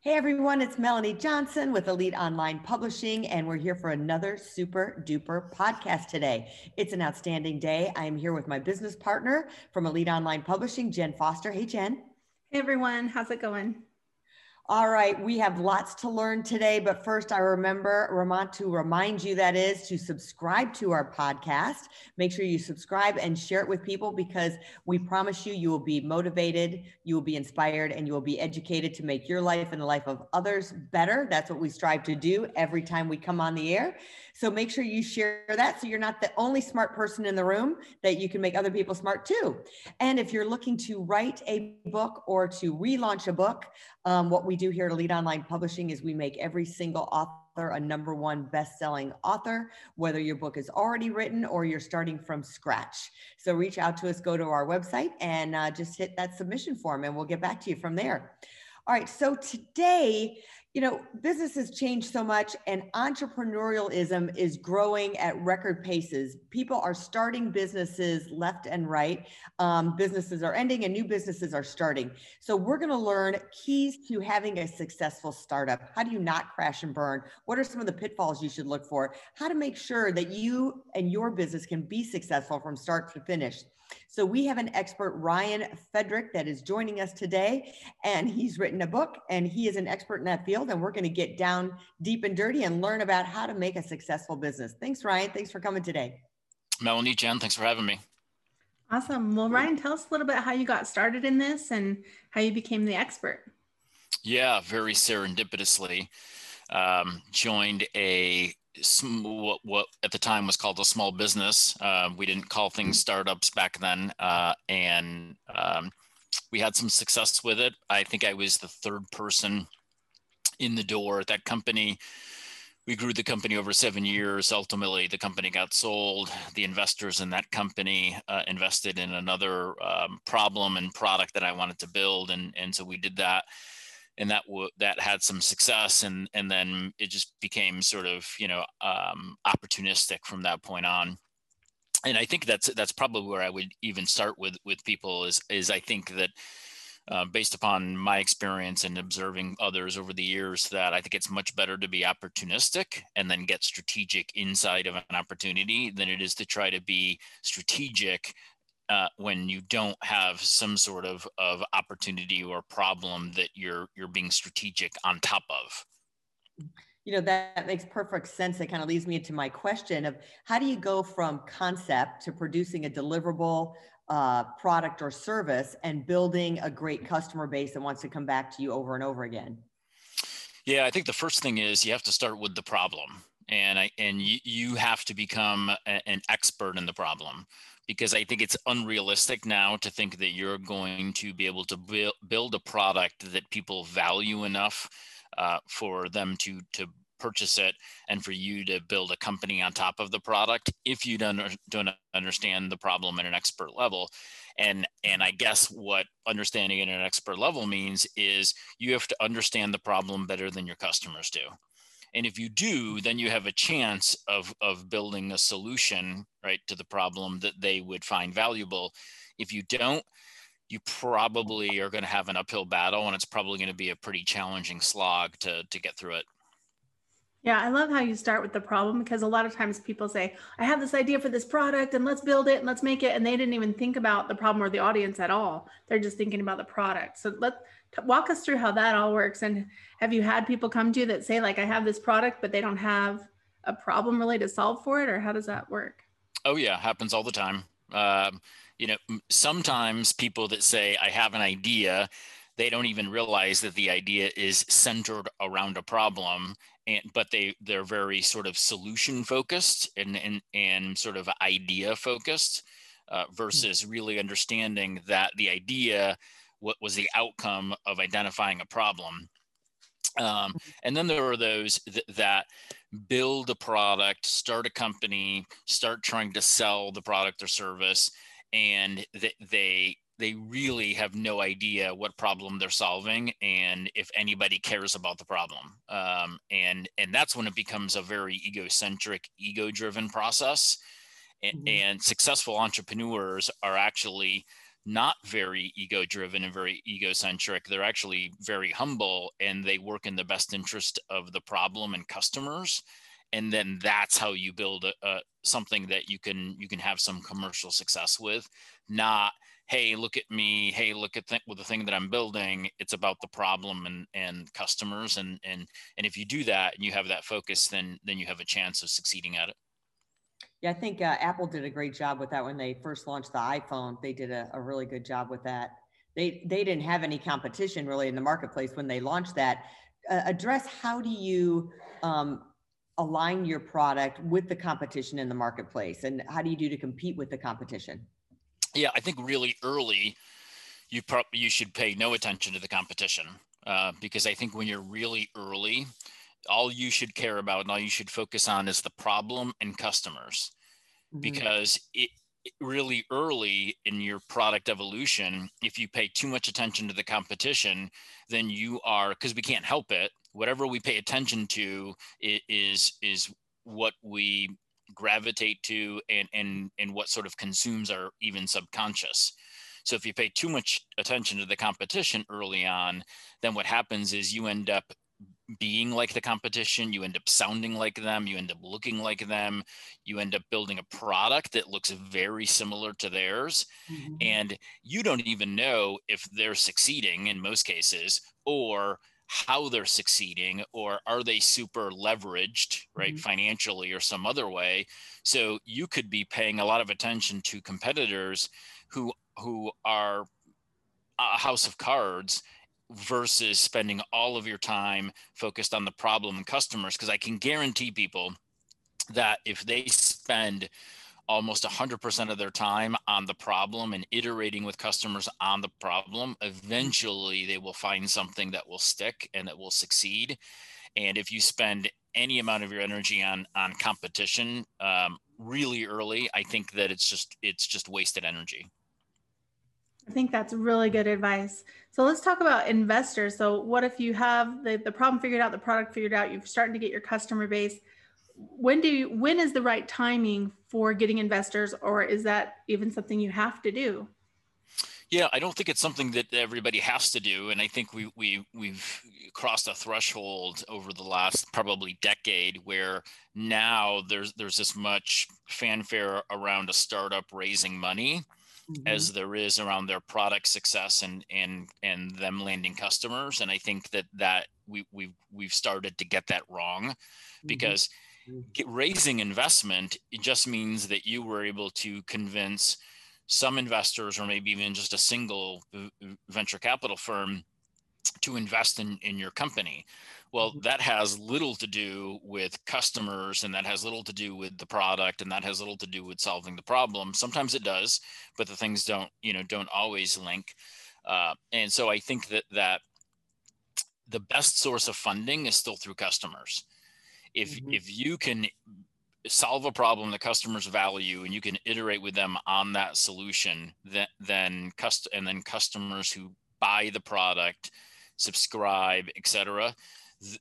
Hey everyone, it's Melanie Johnson with Elite Online Publishing, and we're here for another super duper podcast today. It's an outstanding day. I am here with my business partner from Elite Online Publishing, Jen Foster. Hey, Jen. Hey everyone, how's it going? All right, we have lots to learn today, but first I remember Ramon to remind you that is to subscribe to our podcast. Make sure you subscribe and share it with people because we promise you you will be motivated, you will be inspired, and you will be educated to make your life and the life of others better. That's what we strive to do every time we come on the air. So make sure you share that so you're not the only smart person in the room, that you can make other people smart too. And if you're looking to write a book or to relaunch a book, um, what we do here at Elite Online Publishing is we make every single author a number one best-selling author, whether your book is already written or you're starting from scratch. So reach out to us, go to our website, and uh, just hit that submission form, and we'll get back to you from there. All right, so today you know, business has changed so much and entrepreneurialism is growing at record paces. People are starting businesses left and right. Um, businesses are ending and new businesses are starting. So, we're going to learn keys to having a successful startup. How do you not crash and burn? What are some of the pitfalls you should look for? How to make sure that you and your business can be successful from start to finish. So we have an expert, Ryan Frederick, that is joining us today, and he's written a book, and he is an expert in that field. And we're going to get down deep and dirty and learn about how to make a successful business. Thanks, Ryan. Thanks for coming today. Melanie, Jen, thanks for having me. Awesome. Well, Ryan, tell us a little bit how you got started in this and how you became the expert. Yeah, very serendipitously. Um, joined a what, what at the time was called a small business. Uh, we didn't call things startups back then, uh, and um, we had some success with it. I think I was the third person in the door at that company. We grew the company over seven years. Ultimately, the company got sold. The investors in that company uh, invested in another um, problem and product that I wanted to build, and and so we did that and that w- that had some success and and then it just became sort of you know um, opportunistic from that point on. And i think that's that's probably where i would even start with with people is is i think that uh, based upon my experience and observing others over the years that i think it's much better to be opportunistic and then get strategic inside of an opportunity than it is to try to be strategic uh, when you don't have some sort of, of opportunity or problem that you're you're being strategic on top of? You know that, that makes perfect sense. That kind of leads me into my question of how do you go from concept to producing a deliverable uh, product or service and building a great customer base that wants to come back to you over and over again? Yeah i think the first thing is you have to start with the problem and I and you, you have to become a, an expert in the problem because I think it's unrealistic now to think that you're going to be able to build build a product that people value enough uh, for them to to purchase it and for you to build a company on top of the product if you don't, don't understand the problem at an expert level. And and i guess what understanding at an expert level means is you have to understand the problem better than your customers do and if you do, then you have a chance of, of building a solution, right, to the problem that they would find valuable. If you don't, you probably are going to have an uphill battle and it's probably going to be a pretty challenging slog to, to get through it. Yeah, I love how you start with the problem because a lot of times people say, I have this idea for this product and let's build it and let's make it. And they didn't even think about the problem or the audience at all. They're just thinking about the product. So let's walk us through how that all works and have you had people come to you that say like i have this product but they don't have a problem really to solve for it or how does that work oh yeah happens all the time um, you know sometimes people that say i have an idea they don't even realize that the idea is centered around a problem and but they they're very sort of solution focused and and, and sort of idea focused uh, hmm. versus really understanding that the idea what was the outcome of identifying a problem Um, and then there are those th- that build a product, start a company, start trying to sell the product or service, and th- they they really have no idea what problem they're solving and if anybody cares about the problem um, and and that's when it becomes a very egocentric ego driven process and, mm-hmm. and successful entrepreneurs are actually not very ego driven and very egocentric they're actually very humble and they work in the best interest of the problem and customers and then that's how you build a, a something that you can you can have some commercial success with not hey look at me hey look at the thing that i'm building it's about the problem and and customers and and and if you do that and you have that focus then then you have a chance of succeeding at it. Yeah i think uh, apple did a great job with that when they first launched the iphone. They did a, a really good job with that. They they didn't have any competition really in the marketplace when they launched that. Uh, address how do you um, align your product with the competition in the marketplace and how do you do to compete with the competition yeah, I think really early, you probably you should pay no attention to the competition uh, because I think when you're really early, all you should care about and all you should focus on is the problem and customers, mm-hmm. because it really early in your product evolution if you pay too much attention to the competition then you are because we can't help it whatever we pay attention to is is what we gravitate to and and and what sort of consumes our even subconscious so if you pay too much attention to the competition early on then what happens is you end up being like the competition you end up sounding like them you end up looking like them you end up building a product that looks very similar to theirs mm-hmm. and you don't even know if they're succeeding in most cases or how they're succeeding or are they super leveraged right mm-hmm. financially or some other way so you could be paying a lot of attention to competitors who who are a house of cards versus spending all of your time focused on the problem and customers because i can guarantee people that if they spend almost 100% of their time on the problem and iterating with customers on the problem, eventually they will find something that will stick and that will succeed. And if you spend any amount of your energy on on competition um, really early, I think that it's just it's just wasted energy. I think that's really good advice. So let's talk about investors. So what if you have the, the problem figured out, the product figured out, you're starting to get your customer base when do you, when is the right timing for getting investors or is that even something you have to do yeah i don't think it's something that everybody has to do and i think we, we we've crossed a threshold over the last probably decade where now there's there's this much fanfare around a startup raising money mm-hmm. as there is around their product success and and and them landing customers and i think that that we we've we've started to get that wrong mm-hmm. because Get, raising investment it just means that you were able to convince some investors or maybe even just a single venture capital firm to invest in, in your company. Well mm-hmm. that has little to do with customers and that has little to do with the product and that has little to do with solving the problem. Sometimes it does but the things don't you know don't always link. Uh, and so i think that that the best source of funding is still through customers if mm-hmm. if you can solve a problem the customers value and you can iterate with them on that solution then then cust- and then customers who buy the product subscribe etc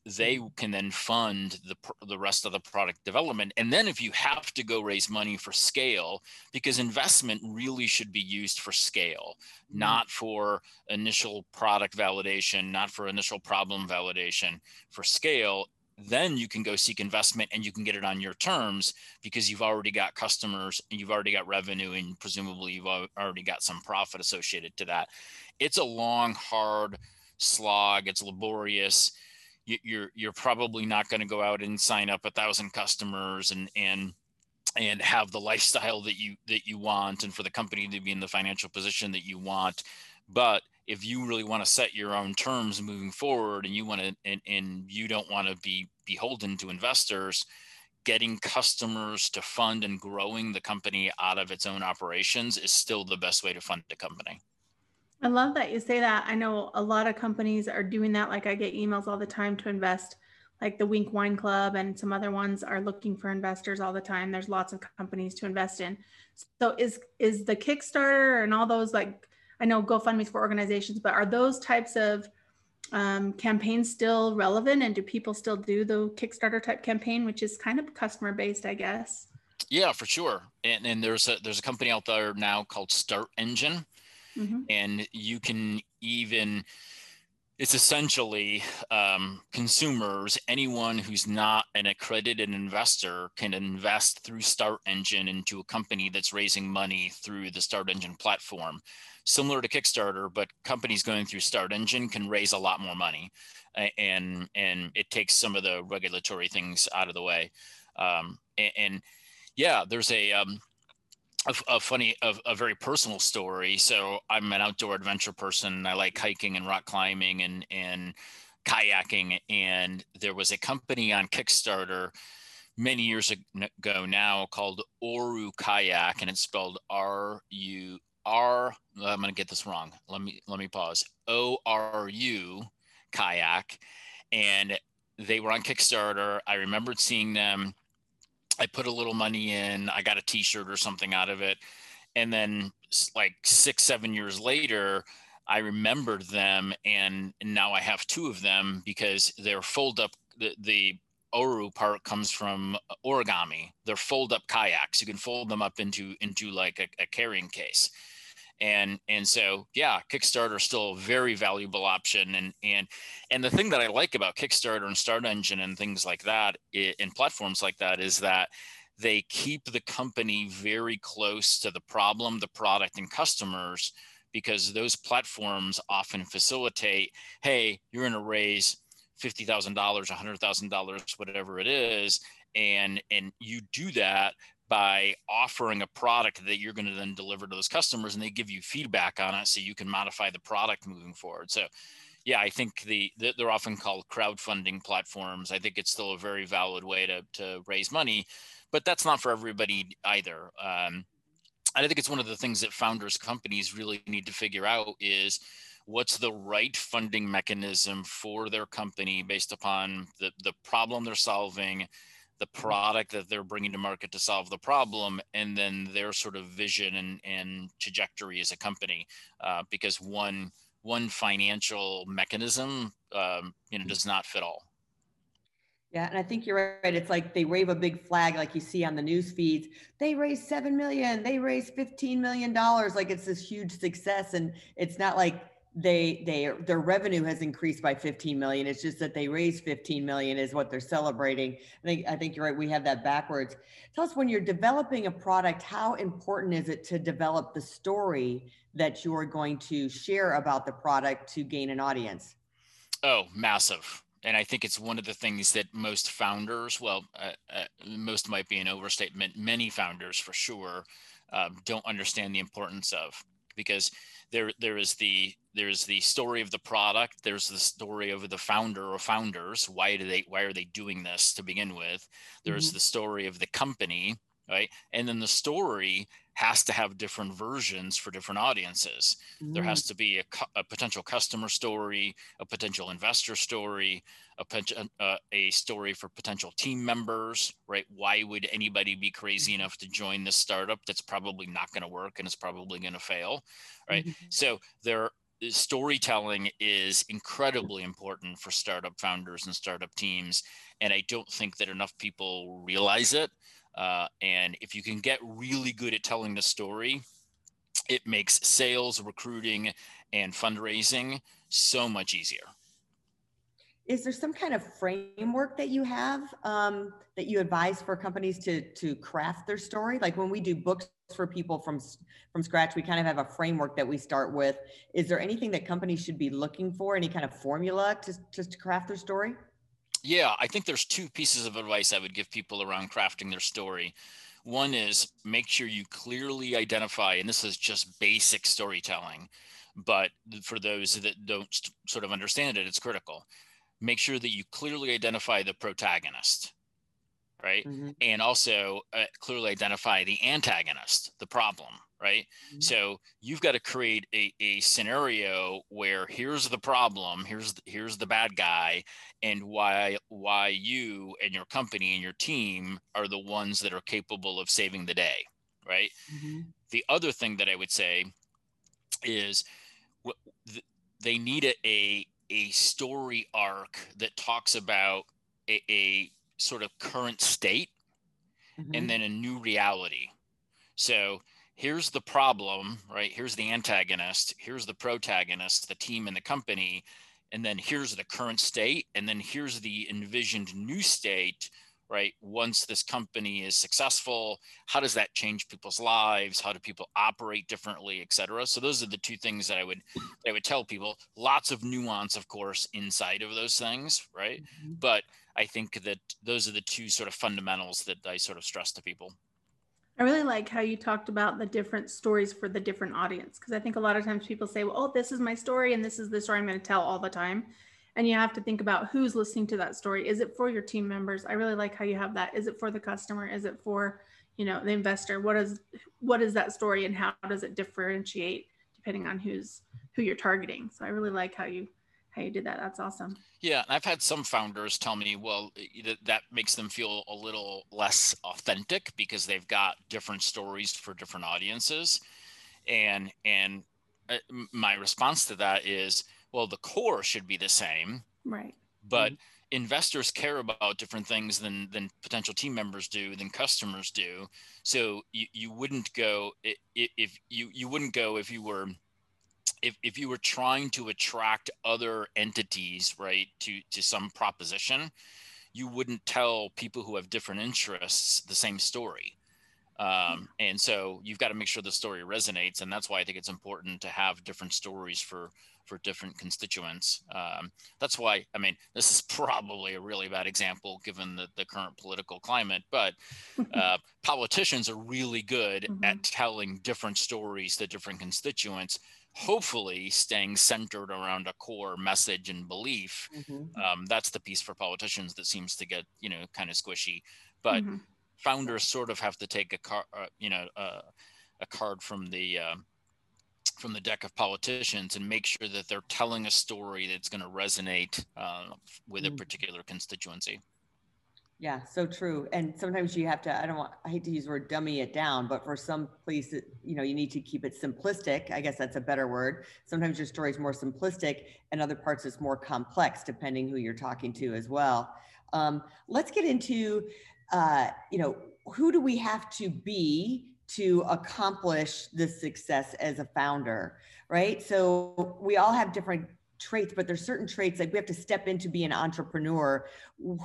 they mm-hmm. can then fund the, the rest of the product development and then if you have to go raise money for scale because investment really should be used for scale mm-hmm. not for initial product validation not for initial problem validation for scale then you can go seek investment and you can get it on your terms because you've already got customers and you've already got revenue and presumably you've already got some profit associated to that. It's a long hard slog. It's laborious. You're you're probably not going to go out and sign up a thousand customers and and and have the lifestyle that you that you want and for the company to be in the financial position that you want. But if you really want to set your own terms moving forward and you want to and, and you don't want to be beholden to investors getting customers to fund and growing the company out of its own operations is still the best way to fund a company I love that you say that. I know a lot of companies are doing that. Like I get emails all the time to invest, like the Winc Wine Club and some other ones are looking for investors all the time. There's lots of companies to invest in. So is is the Kickstarter and all those like I know GoFundMe's for organizations, but are those types of um, campaigns still relevant and do people still do the Kickstarter type campaign, which is kind of customer based, I guess? Yeah, for sure. And, and there's a there's a company out there now called Start Engine, mm-hmm. and you can even it's essentially um, consumers anyone who's not an accredited investor can invest through start engine into a company that's raising money through the start engine platform. Similar to kickstarter but companies going through start engine can raise a lot more money and and it takes some of the regulatory things out of the way. Um, and, and, yeah there's a um, a, a funny, a, a, very personal story. So I'm an outdoor adventure person. I like hiking and rock climbing and and kayaking. And there was a company on Kickstarter many years ago now called Oru Kayak, and it's spelled R U R. I'm going to get this wrong. Let me let me pause. O R U Kayak, and they were on Kickstarter. I remembered seeing them I put a little money in, I got a t-shirt or something out of it. And then like six, seven years later, I remembered them and now I have two of them because they're fold up the, the Oru part comes from origami. They're fold up kayaks. You can fold them up into into like a, a carrying case and and so yeah kickstarter is still a very valuable option. And and and the thing that i like about kickstarter and start engine and things like that eh, in platforms like that is that they keep the company very close to the problem the product and customers because those platforms often facilitate hey you're going to raise $50000 $100000 whatever it is and and you do that by offering a product that you're going to then deliver to those customers and they give you feedback on it so you can modify the product moving forward. So yeah i think the, the they're often called crowdfunding platforms. I think it's still a very valid way to, to raise money but that's not for everybody either. Um, i think it's one of the things that founders companies really need to figure out is what's the right funding mechanism for their company based upon the, the problem they're solving the product that they're bringing to market to solve the problem and then their sort of vision and, and trajectory as a company uh, because one one financial mechanism um, you know does not fit all yeah, and I think you're right. It's like they wave a big flag, like you see on the news feeds. They raised seven million. They raised fifteen million dollars. Like it's this huge success, and it's not like they they their revenue has increased by 15 million. It's just that they raised 15 million is what they're celebrating. I think i think you're right. We have that backwards. Tell us when you're developing a product how important is it to develop the story that you are going to share about the product to gain an audience? Oh massive. And i think it's one of the things that most founders well uh, uh, most might be an overstatement many founders for sure um, don't understand the importance of because there there is the there's the story of the product there's the story of the founder or founders why do they why are they doing this to begin with there's mm-hmm. the story of the company right and then the story has to have different versions for different audiences mm. there has mm. to be a, a, potential customer story a potential investor story a, uh, a story for potential team members right why would anybody be crazy mm-hmm. enough to join this startup that's probably not going to work and it's probably going to fail right mm-hmm. so there storytelling is incredibly important for startup founders and startup teams and i don't think that enough people realize it uh, and if you can get really good at telling the story, it makes sales, recruiting, and fundraising so much easier. Is there some kind of framework that you have um, that you advise for companies to to craft their story? Like when we do books for people from from scratch, we kind of have a framework that we start with. Is there anything that companies should be looking for? Any kind of formula to just to craft their story? Yeah, I think there's two pieces of advice I would give people around crafting their story. One is make sure you clearly identify, and this is just basic storytelling, but for those that don't sort of understand it, it's critical. Make sure that you clearly identify the protagonist, right? Mm-hmm. And also uh, clearly identify the antagonist, the problem, right? Mm-hmm. So you've got to create a, a scenario where here's the problem, here's the, here's the bad guy, and why why you and your company and your team are the ones that are capable of saving the day, right? Mm-hmm. The other thing that I would say is they need a, a, a story arc that talks about a, a sort of current state mm-hmm. and then a new reality. So here's the problem, right? Here's the antagonist, here's the protagonist, the team and the company, and then here's the current state, and then here's the envisioned new state, right? Once this company is successful, how does that change people's lives? How do people operate differently, et cetera? So those are the two things that I would that I would tell people. Lots of nuance, of course, inside of those things, right? Mm-hmm. But I think that those are the two sort of fundamentals that I sort of stress to people. I really like how you talked about the different stories for the different audience because I think a lot of times people say, well, oh, this is my story and this is the story I'm going to tell all the time. And you have to think about who's listening to that story. Is it for your team members? I really like how you have that. Is it for the customer? Is it for, you know, the investor? What is what is that story and how does it differentiate depending on who's who you're targeting? So I really like how you how you did that. That's awesome. Yeah, I've had some founders tell me, well, that, makes them feel a little less authentic because they've got different stories for different audiences, and and uh, my response to that is, well, the core should be the same, right? But mm-hmm. investors care about different things than than potential team members do, than customers do. So you, you wouldn't go if you you wouldn't go if you were if, if you were trying to attract other entities right to to some proposition you wouldn't tell people who have different interests the same story um, and so you've got to make sure the story resonates and that's why i think it's important to have different stories for for different constituents um, that's why i mean this is probably a really bad example given the, the current political climate but uh, politicians are really good mm-hmm. at telling different stories to different constituents hopefully staying centered around a core message and belief. Mm-hmm. Um, that's the piece for politicians that seems to get you know kind of squishy, but mm-hmm. Founders sort of have to take a card, uh, you know, uh, a card from the uh, from the deck of politicians and make sure that they're telling a story that's going to resonate uh, with a particular constituency. Yeah, so true. And sometimes you have to, I don't want, I hate to use the word dummy it down, but for some places, you know, you need to keep it simplistic. I guess that's a better word. Sometimes your story is more simplistic and other parts it's more complex depending who you're talking to as well. Um, let's get into, uh, you know, who do we have to be to accomplish this success as a founder, right? So we all have different traits, but there's certain traits like we have to step into be an entrepreneur.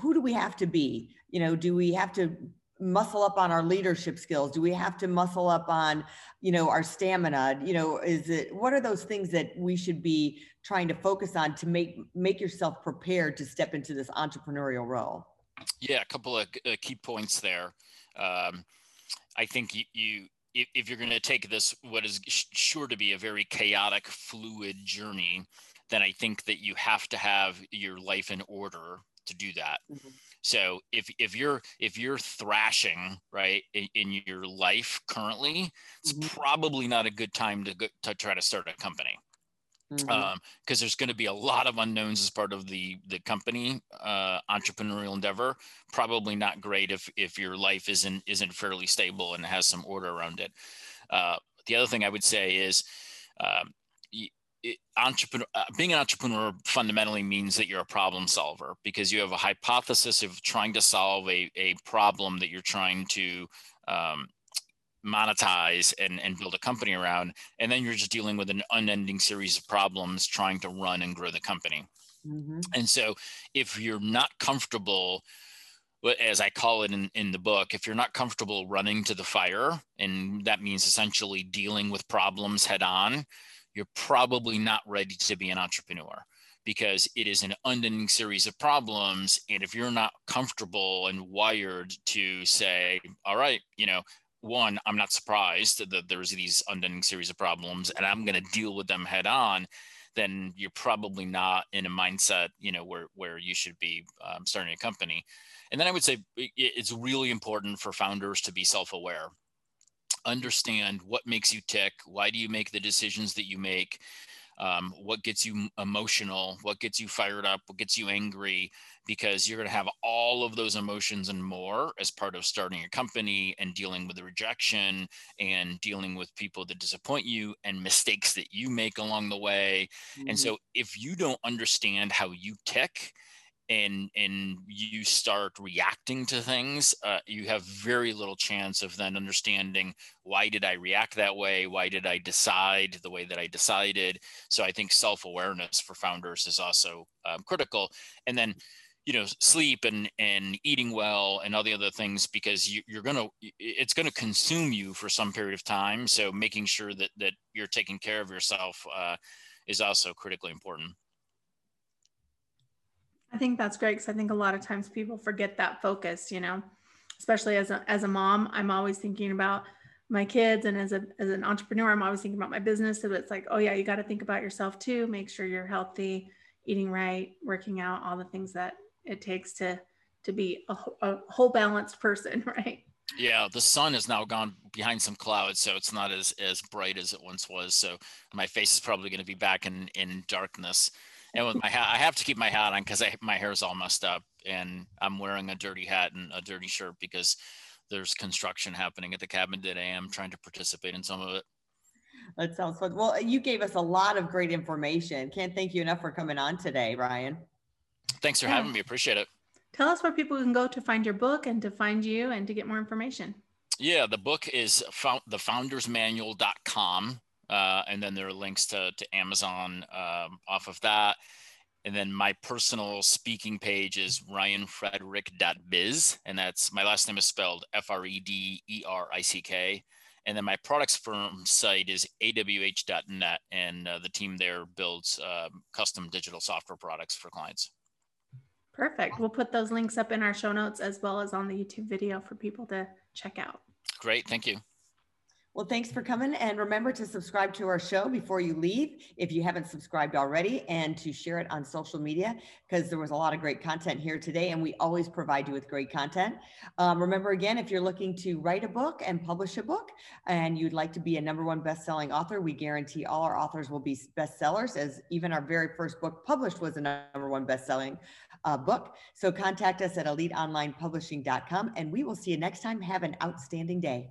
Who do we have to be? You know, do we have to muscle up on our leadership skills? Do we have to muscle up on, you know, our stamina? You know, is it what are those things that we should be trying to focus on to make make yourself prepared to step into this entrepreneurial role? Yeah, a couple of uh, key points there. Um, I think you, you if, you're going to take this, what is sure to be a very chaotic, fluid journey, then I think that you have to have your life in order to do that. Mm-hmm. So if if you're if you're thrashing right in, in your life currently, it's mm-hmm. probably not a good time to go, to try to start a company. Because mm-hmm. um, there's going to be a lot of unknowns as part of the the company uh, entrepreneurial endeavor. Probably not great if if your life isn't isn't fairly stable and has some order around it. Uh, the other thing I would say is um, entrepreneur uh, being an entrepreneur fundamentally means that you're a problem solver because you have a hypothesis of trying to solve a, a problem that you're trying to um, monetize and, and build a company around and then you're just dealing with an unending series of problems trying to run and grow the company mm-hmm. and so if you're not comfortable as I call it in, in the book, if you're not comfortable running to the fire, and that means essentially dealing with problems head on, you're probably not ready to be an entrepreneur because it is an unending series of problems. And if you're not comfortable and wired to say, all right, you know, one, I'm not surprised that there's these unending series of problems and I'm going to deal with them head on, then you're probably not in a mindset, you know, where, where you should be um, starting a company. And then I would say it's really important for founders to be self aware understand what makes you tick why do you make the decisions that you make um, what gets you emotional what gets you fired up what gets you angry because you're going to have all of those emotions and more as part of starting a company and dealing with the rejection and dealing with people that disappoint you and mistakes that you make along the way mm-hmm. and so if you don't understand how you tick and and you start reacting to things uh, you have very little chance of then understanding why did i react that way? Why did i decide the way that i decided? So i think self-awareness for founders is also um, critical. And then you know sleep and and eating well and all the other things because you, you're gonna it's gonna consume you for some period of time. So making sure that that you're taking care of yourself uh, is also critically important I think that's great because I think a lot of times people forget that focus, you know, especially as a, as a mom, I'm always thinking about my kids and as a as an entrepreneur, I'm always thinking about my business. So it's like, oh yeah, you got to think about yourself too. Make sure you're healthy, eating right, working out, all the things that it takes to to be a, a whole balanced person, right? Yeah, the sun has now gone behind some clouds, so it's not as as bright as it once was. So my face is probably going to be back in in darkness and with my hat, I have to keep my hat on because my hair is all messed up, and I'm wearing a dirty hat and a dirty shirt because there's construction happening at the cabin today. I'm trying to participate in some of it. That sounds fun. Well, you gave us a lot of great information. Can't thank you enough for coming on today, Ryan. Thanks for yeah. having me. Appreciate it. Tell us where people can go to find your book and to find you and to get more information. Yeah, the book is found, thefoundersmanual.com. Uh, and then there are links to, to Amazon um, off of that. And then my personal speaking page is ryanfrederick.biz. And that's my last name is spelled F R E D E R I C K. And then my products firm site is awh.net. And uh, the team there builds uh, custom digital software products for clients. Perfect. We'll put those links up in our show notes as well as on the YouTube video for people to check out. Great. Thank you. Well, thanks for coming. And remember to subscribe to our show before you leave if you haven't subscribed already, and to share it on social media because there was a lot of great content here today. And we always provide you with great content. Um, remember, again, if you're looking to write a book and publish a book and you'd like to be a number one best selling author, we guarantee all our authors will be bestsellers, as even our very first book published was a number one best selling uh, book. So contact us at eliteonlinepublishing.com, and we will see you next time. Have an outstanding day.